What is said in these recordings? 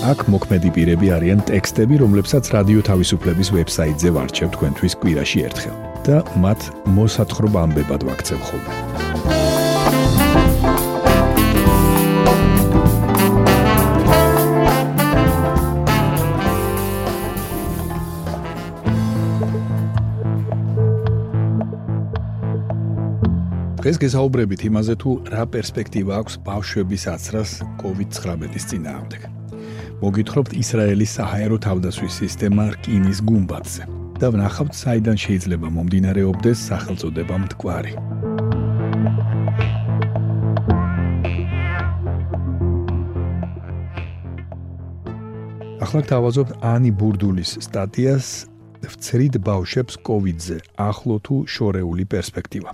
აქ მოქმედი პირები არიან ტექსტები, რომლებსაც რადიო თავისუფლების ვებსაიტზე ვარჩევ თქვენთვის კვირაში ერთხელ და მათ მოსათხრობ ამბებად ვაქცევ ხოლმე. დღეს გესაუბრებით იმაზე თუ რა პერსპექტივა აქვს ბავშვების აცრას COVID-19-ის წინააღმდეგ. მოგითხრობთ ისრაელის საჰაერო თავდასხმის სისტემა რკინის გუმბათზე და ვნახავთ საიდან შეიძლება მომდინარეობდეს სახელწოდება მტკვარი. ახლა თავაზობთ ანი ბურდულის სტატიას ვცრიდ ბავშვებს კოვიდზე ახლო თუ შორეული პერსპექტივა.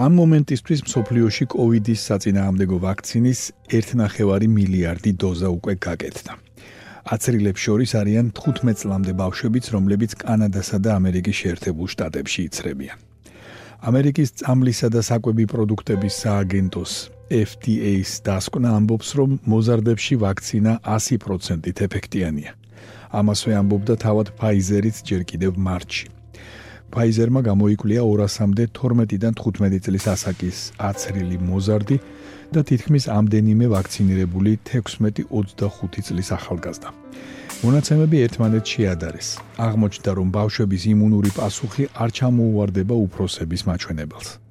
ამ მომენტისთვის მსოფლიოში კოვიდის საწინააღმდეგო ვაქცინის 1.5 მილიარდი დოზა უკვე გაკეთდა. აცრილებს შორის არიან 15 წლამდე ბავშვებიც, რომლებიც კანადასა და ამერიკის შეერთებულ შტატებში იცრებიან. ამერიკის წამლისა და საკვები პროდუქტების სააგენტოს FDA-ს დასკვნა ამბობს, რომ მოზარდებში ვაქცინა 100%-ით ეფექტიანია. ამასვე ამბობდა თავად Pfizer-იც ჯერ კიდევ მარტში. Pfizer-მა გამოიკვლია 200-მდე 12-დან 15 წლის ასაკის აცრილი მოზარდი და თითქმის ამდენიმე ვაქცინირებული 16-25 წლის ახალგაზრდა. მონაცემები ერთმანეთს შეადარეს. აღმოჩნდა, რომ ბავშვების იმუნური პასუხი არ ჩამოუვარდება უფროსების მაჩვენებელს.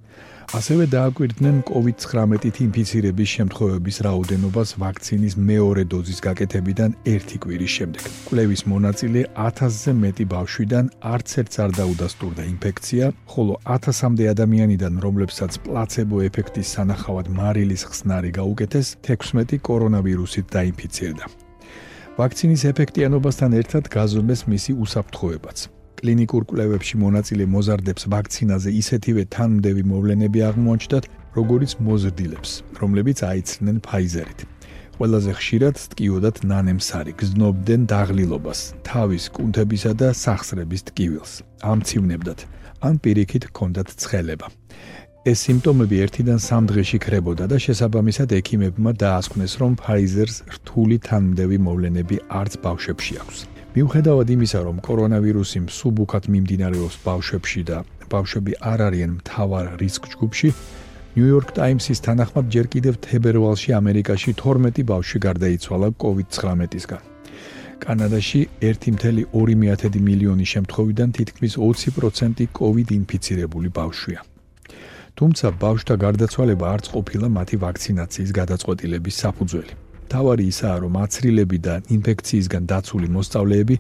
ასევე დააკვირდნენ COVID-19-ით ინფიცირების შემთხვევების რაოდენობას ვაქცინის მეორე დოზის გაკეთებიდან ერთი კვირის შემდეგ. კვლევის მონაწილე 1000-ზე მეტი ბავშვიდან არც ერთს არ დაუდასტურდა ინფექცია, ხოლო 1000-მდე ადამიანიდან, რომლებსაც პლაცებო ეფექტის სანახავად მარილის ხსნარი გაუკეთეს, 16 კორონავირუსით დაინფიცირდა. ვაქცინის ეფექტიანობასთან ერთად გაზომეს მისი უსაფრთხოებაც. კლინიკურ კვლევებში მონაწილე მოზარდებს ვაქცინაზე ისეთივე თანმდევი მოვლენები აღმოაჩნდათ, როგორიც მოზრდილებს, რომლებიც აიცნენ Pfizer-ით. ყველაზე ხშირად ტკიოდათ ნანემსარი, გზნობდნენ დაღლილობას, თავის კუნთებისა და სახსრების ტკივილს, ამცივნებდათ, ან პირიქით ჰქონდათ ცხელება. ეს სიმპტომები ერთიდან სამ დღეში ქრებოდა და შესაბამისად ექიმებმა დაასკვნეს, რომ Pfizer-ს რთული თანმდევი მოვლენები არც ბავშვებში აქვს. მიუხედავად იმისა, რომ კორონავირუსი მსუბუქად მიმდინარეობს ბავშვებში და ბავშვები არ არიან მთავარ რისკ ჯგუფში, ნიუ-იორკ ტაიმსის თანახმად ჯერ კიდევ თებერვალში ამერიკაში 12 ბავშვი გარდაიცვალა COVID-19-ისგან. კანადაში 1.2 მილიონი შემთხვევიდან თითქმის 20% COVID ინფიცირებული ბავშვია. თუმცა ბავშვთა გარდაცვალება არც ყოფილა მათი ვაქცინაციის გადაწყვეტილების საფუძველი. თავარი ისაა, რომ აცრილები და ინფექციისგან დაცული მოსწავლეები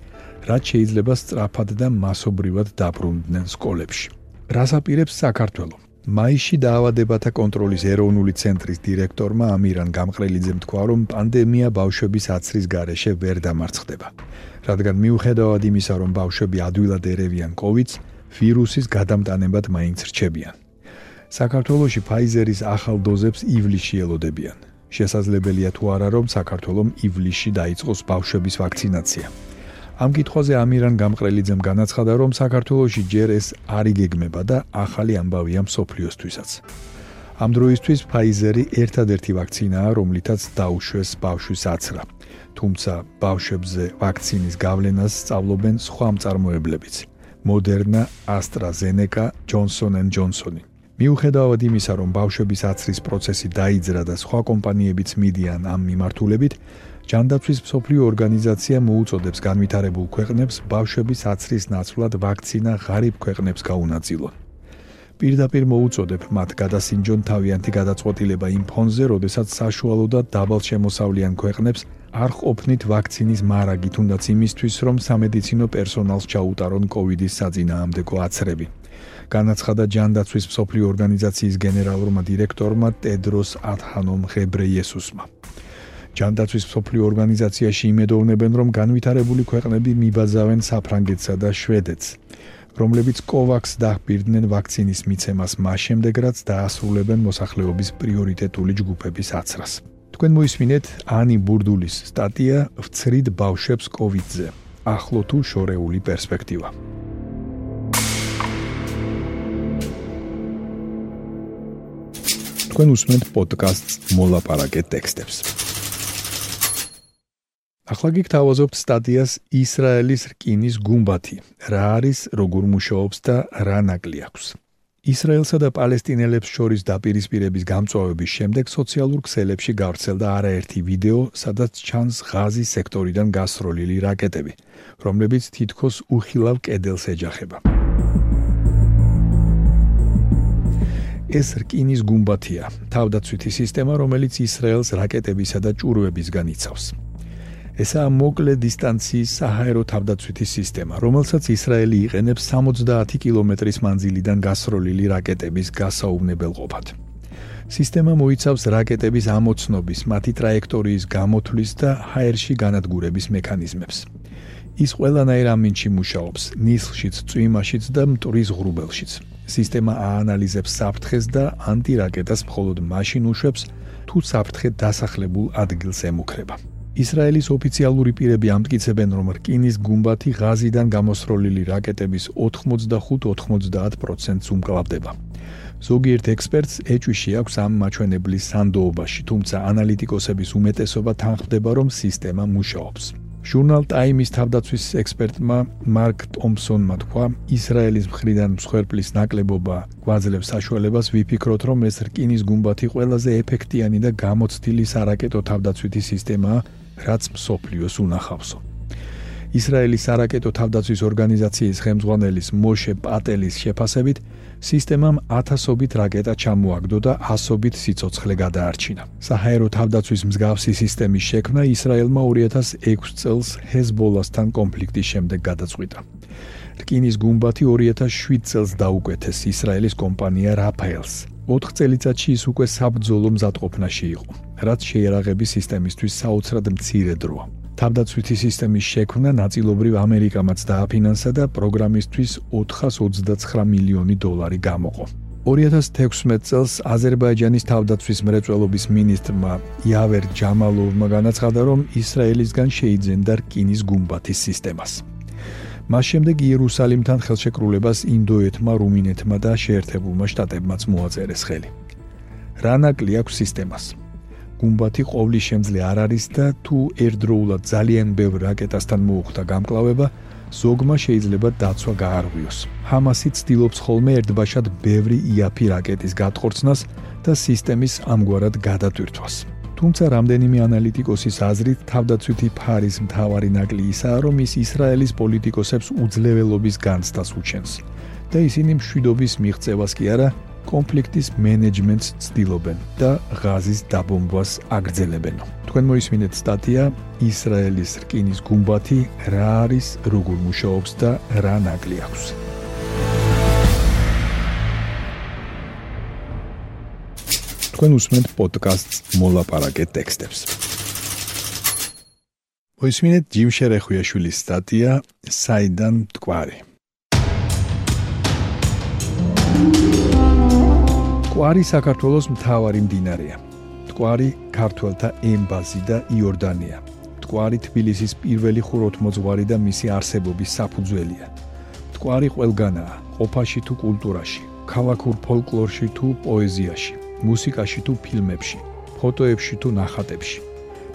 რაც შეიძლება სწრაფად და მასობრივად დაბრუნდნენ სკოლებში. რას აპირებს საქართველო? მაისში დაავადებათა კონტროლის ეროვნული ცენტრის დირექტორმა ამირან გამყრელიძემ თქვა, რომ პანდემია ბავშვების აცრის გარეშე ვერ დამარცხდება. რადგან მიუხედავად იმისა, რომ ბავშვები ადვილად ერევიან COVID-ს, ვირუსის გადამტანებად მაინც რჩებიან. საქართველოში Pfizer-ის ახალ დოზებს ივლისში ელოდებიან. შესაძლებელია თუ არა რომ საქართველოს ივლისში დაიწყოს ბავშვების ვაქცინაცია. ამ კითხვაზე ამირან გამყრელიძემ განაცხადა, რომ საქართველოსი ჯერ ეს არ იგეგმება და ახალი ამბავია მსოფლიოსთვისაც. ამ დროისთვის Pfizer-ი ერთადერთი ვაქცინაა, რომლითაც დაუშვეს ბავშვის აცრა. თუმცა ბავშვებზე ვაქცინის გავლენას სწავლობენ სხვა მწარმოებლებიც: Moderna, AstraZeneca, Johnson & Johnson-ი. მიუხედავად იმისა, რომ ბავშვების აცრის პროცესი დაიძრა და სხვა კომპანიებიც მიდიან ამ მიმართულებით, ჯანდაცვის მსოფლიო ორგანიზაცია მოუწოდებს განვითარებულ ქვეყნებს ბავშვების აცრის ნაცვლად ვაქცინა ღარიბ ქვეყნებს გაუნაწილონ. პირდაპირ მოუწოდებ მათ გადასინჯონ თავიანთი გადაწყვეტილება იმ ფონზე, როდესაც საშუალო და დაბალშემოსავლიან ქვეყნებს არ ყოფნით ვაქცინის მარაგი თუნდაც იმისთვის, რომ სამედიცინო პერსონალს ჩაუტარონ კოვიდის საწინააღმდეგო აცრები. განაცხადა ჯანდაცვის მსოფლიო ორგანიზაციის გენერალურმა დირექტორმა ტედროს ათანომ ღებრეიესუსმა. ჯანდაცვის სოფლიო ორგანიზაციაში იმედოვნებენ, რომ განვითარებული ქვეყნები მიბაძავენ საფრანგეთსა და შვედეთს, რომლებიც COVAX დახბირდნენ ვაქცინის მიცემას მას შემდეგ, რაც დაასრულებენ მოსახლეობის პრიორიტეტული ჯგუფების აცრას. თქვენ მოისმინეთ ანი ბურდულის სტატია ვცრიდ ბავშვებს COVID-ზე. ახლო თუ შორეული პერსპექტივა. თქვენ უსმენთ პოდკასტს მოლაპარაკე ტექსტებს. ახლა გიგთავაზობთ სტატიას ისრაელის რკინის გუმბათი. რა არის, როგორ მუშაობს და რა ნაკლი აქვს. ისრაელსა და პალესტინელებს შორის დაპირისპირების გამწვავების შემდეგ სოციალურ ქსელებში გავრცელდა არაერთი ვიდეო, სადაც ჩანს ღაზის სექტორიდან გასროლილი რაკეტები, რომლებიც თითქოს უხილავ კედელს ეჯახება. ეს რკინის გუმბათია, თავდაცვითი სისტემა, რომელიც ისრაელს რაკეტებისა და ჭურვებისგან იცავს. ესაა მოკლე დისტანციის საჰაერო თავდაცვითი სისტემა, რომელსაც ისრაელი იყენებს 70 კილომეტრის მანძილიდან გასროლილი რაკეტების გასაუბრებელყოფად. სისტემა მოიცავს რაკეტების ამოცნობის, მათი ტრაექტორიის გამოთვლის და ჰაერში განადგურების მექანიზმებს. ის ყველანაირ ამინჩი მუშაობს, ნისლშიც, წვიმაშიც და მტვრის ღრუბელშიც. სისტემა აანალიზებს საფრთხეს და ანტირაკეტას მხოლოდ მაშინ უშვებს, თუ საფრთხე დასახლებულ ადგილს ემუქრება. ისრაელის ოფიციალური პირები ამტკიცებენ, რომ რკინის გუმბათი ღაზიდან გამოსროლილი რაკეტების 85-90%-ს უმკლავდება. ზოგიერთ ექსპერტს ეჭვიში აქვს ამ მაჩვენებლის სანდოობაში, თუმცა ანალიტიკოსების უმეტესობა თანხმდება, რომ სისტემა მუშაობს. ჟურნალ ტაიმის თავდაცვის ექსპერტმა მარკ ტომსონმა თქვა, ისრაელის მხრიდან მსხვერპლის ნაკლებობა გვაძლევს საშუალებას ვიფიქროთ, რომ ეს რკინის გუმბათი ყველაზე ეფექტიანი და გამოცდილი სარაკეტო თავდაცვითი სისტემაა, რაც მსოფლიოს უნახავსო. ისრაელის სარაკეტო თავდაცვის ორგანიზაციის ხელმძღვანელის მოშე პატელის შეფასებით, სისტემამ ათასობით რაკეტა ჩამოაგდო და ასობით სიცოცხლე გადაარჩინა. საჰაერო თავდაცვის მსგავსი სისტემის შექმნა ისრაელმა 2006 წელს ჰეზბოლასთან კონფლიქტის შემდეგ გადაწყვიტა. რკინის გუმბათი 2007 წელს დაუკვეთეს ისრაელის კომპანია რაფაელს. 4 წელიწადში ის უკვე საბძოლო მზადყოფნაში იყო. რაც შეერაღების სისტემისთვის საოცრად მცირე დროა. თავდაცვითი სისტემის შექმნა ნაწილობრივ ამერიკამაც დააფინანსა და პროგრამისთვის 429 მილიონი დოლარი გამოყო. 2016 წელს აზერბაიჯანის თავდაცვის მრეწველობის მინისტრმა იავერ ჯამალოვმა განაცხადა, რომ ისრაელისგან შეიძენდა რკინის გუმბათის სისტემას. მას შემდეგ იერუსალიმთან ხელშეკრულებას ინდოეთმა, რუმინეთმა და შეერთებულმა შტატებმაც მოაწერეს ხელი. რანაკლი აქვს სისტემას? გუმბათი ყოვლის შემძლე არ არის და თუ ერთდროულად ძალიან ბევრ რაკეტასთან მოუხდა გამკლავება, ზოგმა შეიძლება დაცვა გაარღვიოს. ჰამასი ცდილობს ხოლმე ერთბაშად ბევრი იაფი რაკეტის გატყორცნას და სისტემის ამგვარად გადატვირთვას. თუმცა რამდენიმე ანალიტიკოსის აზრით, თავდაცვითი ფარის მთავარი ნაკლი ისაა, რომ ის ისრაელის პოლიტიკოსებს უძლეველობის განცდას უჩენს და ისინი მშვიდობის მიღწევას კი არა, კონფლიქტის მენეჯმენტს ცდილობენ და ღაზის დაბომბვას აგრძელებენ. თქვენ მოისმინეთ სტატია ისრაელის რკინის გუმბათი რა არის, როგორ მუშაობს და რა ნაკლი აქვს. თქვენ უსმენთ პოდკასტს მოლაპარაკე ტექსტებს. მოისმინეთ ჯიმ შერეხვიაშვილის სტატია საიდან მტკვარი. მტკვარი საქართველოს მთავარი მდინარეა. მტკვარი ქართველთა ემბაზი და იორდანია. მტკვარი თბილისის პირველი ხუროთმოძღვარი და მისი არსებობის საფუძველია. მტკვარი ყველგანაა, ყოფაში თუ კულტურაში, ქალაქურ ფოლკლორში თუ პოეზიაში, მუსიკაში თუ ფილმებში, ფოტოებში თუ ნახატებში.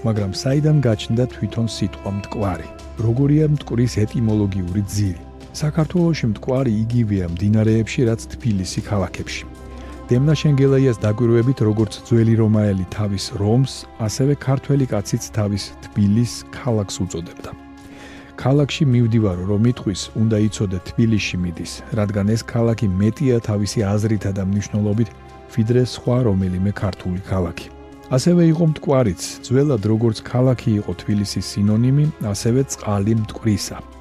მაგრამ საიდან გაჩნდა თვითონ სიტყვა მტკვარი? როგორია მტკვრის ეტიმოლოგიური ძირი? საქართველოში მტკვარი იგივეა მდინარეებში, რაც თბილისი ქალაქებში. დემნა შენგელაიას დაგვირვებით როგორც ძველი რომაელი თავის რომს, ასევე ქართველი კაციც თავის თბილის ქალაქს უწოდებდა. ქალაქში მივდივარო რომ მითხვის, უნდა იცოდე თბილისში მიდის, რადგან ეს ქალაქი მეტია თავისი აზრითა და მნიშვნელობით, ვიდრე სხვა რომელიმე ქართული ქალაქი. ასევე იყო მტკვარიც, ძველად როგორც ქალაქი იყო თბილისის სინონიმი, ასევე წყალი მტკვრისა.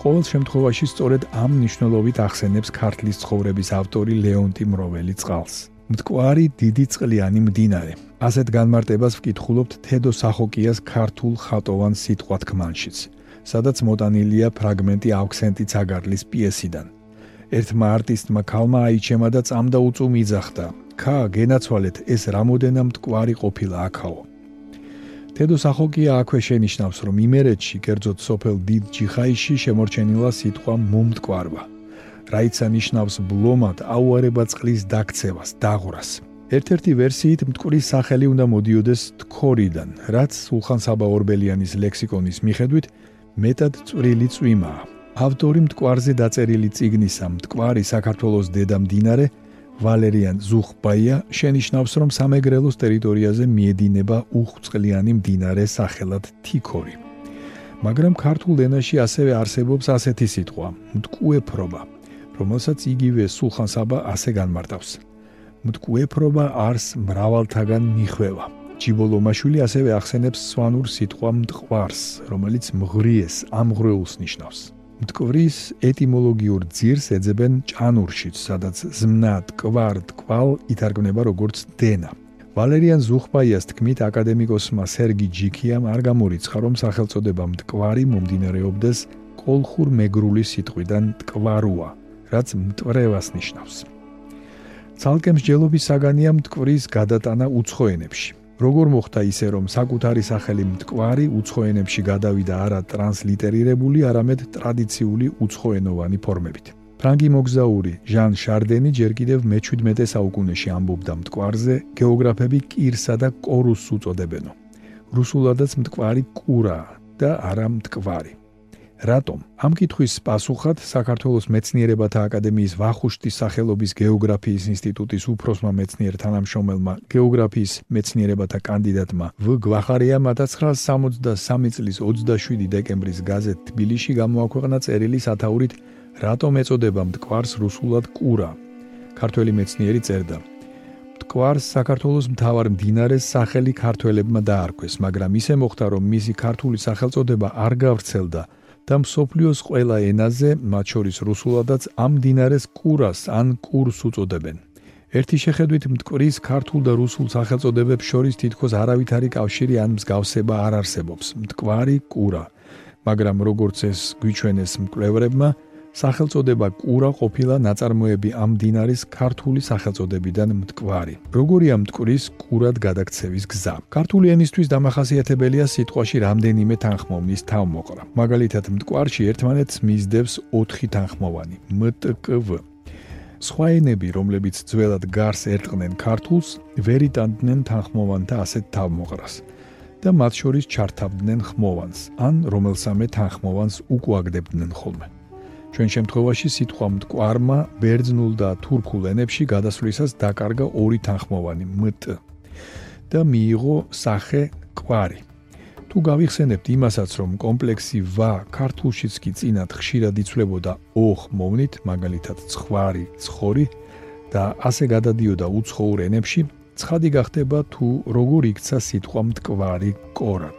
ყოველ შემთხვევაში სწორედ ამ ნიშნულობით ახსენებს ქართლის ცხოვრების ავტორი ლეონტი მროველი წყალს. მტკვარი დიდი წყლიანი მდინარე. ასეთ განმარტებას ვკითხულობთ თედო სახოკიას ქართულ ხატოვან სიტყვა თქმანშიც, სადაც მოტანილია ფრაგმენტი ავქსენტი ცაგარლის პიესიდან. ერთმა არტისტმა ქალმა აიჩემა და წამდა უწუ მიძახდა: "ქა, გენაცვალეთ, ეს რამოდენა მტკვარი ყოფილა აქაო." თედო სახოკია აქვე შენიშნავს, რომ იმერეთში, კერძოდ სოფელ დიდ ჯიხაიში შემორჩენილა სიტყვა მომტკვარვა. რაიცა ნიშნავს ბლომად აუარება წყლის დაქცევას, დაღვრას. ერთ-ერთი ვერსიით მტკვრის სახელი უნდა მოდიოდეს თქორიდან, რაც სულხან საბა ორბელიანის ლექსიკონის მიხედვით მეტად წვრილი წვიმაა. ავტორი მტკვარზე დაწერილი ციგნისა მტკვარი საქართველოს დედა მდინარე ვალერიან ზუხბაია შენიშნავს, რომ სამეგრელოს ტერიტორიაზე მიედინება უხწყლიანი მდინარე სახელად თიქორი. მაგრამ ქართულ ენაში ასევე არსებობს ასეთი სიტყვა მტკვეფრობა, რომელსაც იგივე სულხან საბა ასე განმარტავს. მტკვეფრობა არს მრავალთაგან მიხვევა. ჯიბოლომაშვილი ასევე ახსენებს სვანურ სიტყვა მტყვარს, რომელიც მღრიეს, ამღრეულს ნიშნავს. მტკვრის ეტიმოლოგიურ ძირს ეძებენ ჭანურშიც, სადაც ზმნა, ტკვარ, ტკვალ ითარგმნება როგორც დენა. ვალერიან ზუხბაიას თქმით აკადემიკოსმა სერგი ჯიქიამ არ გამორიცხა, რომ სახელწოდება მტკვარი მომდინარეობდეს კოლხურ მეგრული სიტყვიდან ტკვარუა, რაც მტვრევას ნიშნავს. ცალკე მსჯელობის საგანია მტკვრის გადატანა უცხოენებში. როგორ მოხდა ისე რომ საკუთარი სახელი მტკვარი უცხოენებში გადავიდა არა ტრანსლიტერირებული, არამედ ტრადიციული უცხოენოვანი ფორმებით. ფრანგი მოგზაური ჟან შარდენი ჯერ კიდევ მე-17 საუკუნეში ამბობდა მტკვარზე, გეოგრაფები კირსა და კორუსს უწოდებენო. რუსულადაც მტკვარი კურა და არა მტკვარი. რატომ? ამ კითხვის პასუხად საქართველოს მეცნიერებათა აკადემიის ვახუშტის სახელობის გეოგრაფიის ინსტიტუტის უფროსმა მეცნიერ თანამშრომელმა გეოგრაფიის მეცნიერებათა კანდიდატმა ვ გვახარიამ 1963 წლის 27 დეკემბრის გაზეთ თბილისში გამოაქვეყნა წერილი სათაურით რატომ ეწოდება მტკვარს რუსულად კურა. ქართველი მეცნიერი წერდა მტკვარს საქართველოს მთავარ მდინარეს სახელი ქართველებმა დაარქვეს, მაგრამ ისე მოხდა, რომ მისი ქართული სახელწოდება არ გავრცელდა და მსოფლიოს ყველა ენაზე, მათ შორის რუსულადაც, ამ დინარეს კურას ან კურს უწოდებენ. ერთი შეხედვით მტკვრის ქართულ და რუსულ სახელწოდებებს შორის თითქოს არავითარი კავშირი ან მსგავსება არ არსებობს. მტკვარი კურა, მაგრამ როგორც ეს გვიჩვენეს მკვლევრებმა, სახელწოდება კურა ყოფილა ნაწარმოები ამ დინარის ქართული სახელწოდებიდან მტკვარი. როგორია მტკვრის კურად გადაქცევის გზა? ქართული ენისთვის დამახასიათებელია სიტყვაში რამდენიმე თანხმოვნის თავმოყრა. მაგალითად, მტკვარში ერთმანეთს მისდევს 4 თანხმოვანი: მტკვ. სხვა ენები, რომლებიც ძველად გარს ერტყნენ ქართულს, ვერ იტანდნენ თანხმოვანთა ასეთ თავმოყრას. და მათ შორის ჩართავდნენ ხმოვანს, ან რომელსამე თანხმოვანს უკვაგდებდნენ ხოლმე. ჩვენ შემთხვევაში სიტყვა მტკვარმა ბერძნულ და თურქულ ენებში გადასვლისას დაკარგა ორი თანხმოვანი მტ და მიიღო სახე კვარი. თუ გავიხსენებთ იმასაც, რომ კომპლექსი ვა ქართულშიც კი წინათ ხშირად იწლებოდა ოხ მოვნით, მაგალითად ცხვარი, ცხორი და ასე გადადიოდა უცხოურ ენებში, ცხადი გახდება თუ როგორ იქცა სიტყვა მტკვარი კორად.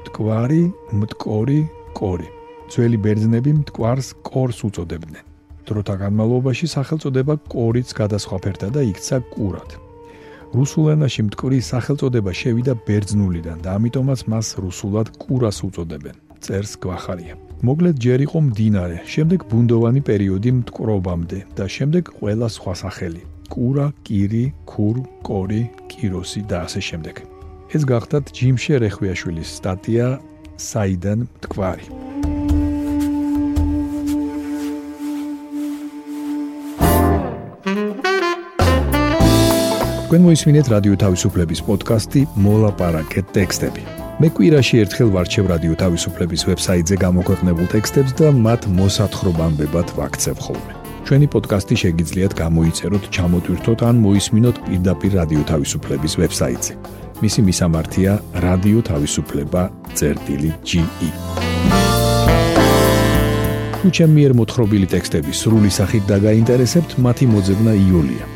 მტკვარი, მტკორი, კორი. ძველი ბერძნები მტკვარს კორს უწოდებდნენ. დროთა განმავლობაში სახელწოდება კორიც გადასხვაფერდა და იქცა კურად. რუსულ ენაში მტკვრის სახელწოდება შევიდა ბერძნულიდან და ამიტომაც მას რუსულად კურას უწოდებენ. წერს გვახარია. მოკლედ ჯერ იყო მდინარე, შემდეგ ბუნდოვანი პერიოდი მტკრობამდე და შემდეგ ყველა სხვა სახელი: კურა, კირი, ქურ, კორი, კიროსი და ასე შემდეგ. ეს გახდათ ჯიმშე რეხვიაშვილის სტატია საიდან მტკვარი. თქვენ მოისმინეთ რადიო თავისუფლების პოდკასტი მოლაპარაკე ტექსტები. მე კვირაში ერთხელ ვარჩევ რადიო თავისუფლების ვებსაიტზე გამოქვეყნებულ ტექსტებს და მათ მოსათხრობამდე ვაქცევ ხოლმე. ჩვენი პოდკასტი შეგიძლიათ გამოიწეროთ, ჩამოტვირთოთ ან მოისმინოთ პირდაპირ რადიო თავისუფლების ვებსაიტზე. მისი მისამართია თავისუფლება.ge. თუ ჩემი მიერ მოთხრობილი ტექსტები სრული სახით დაგაინტერესებთ, მათი მოძებნა იულია.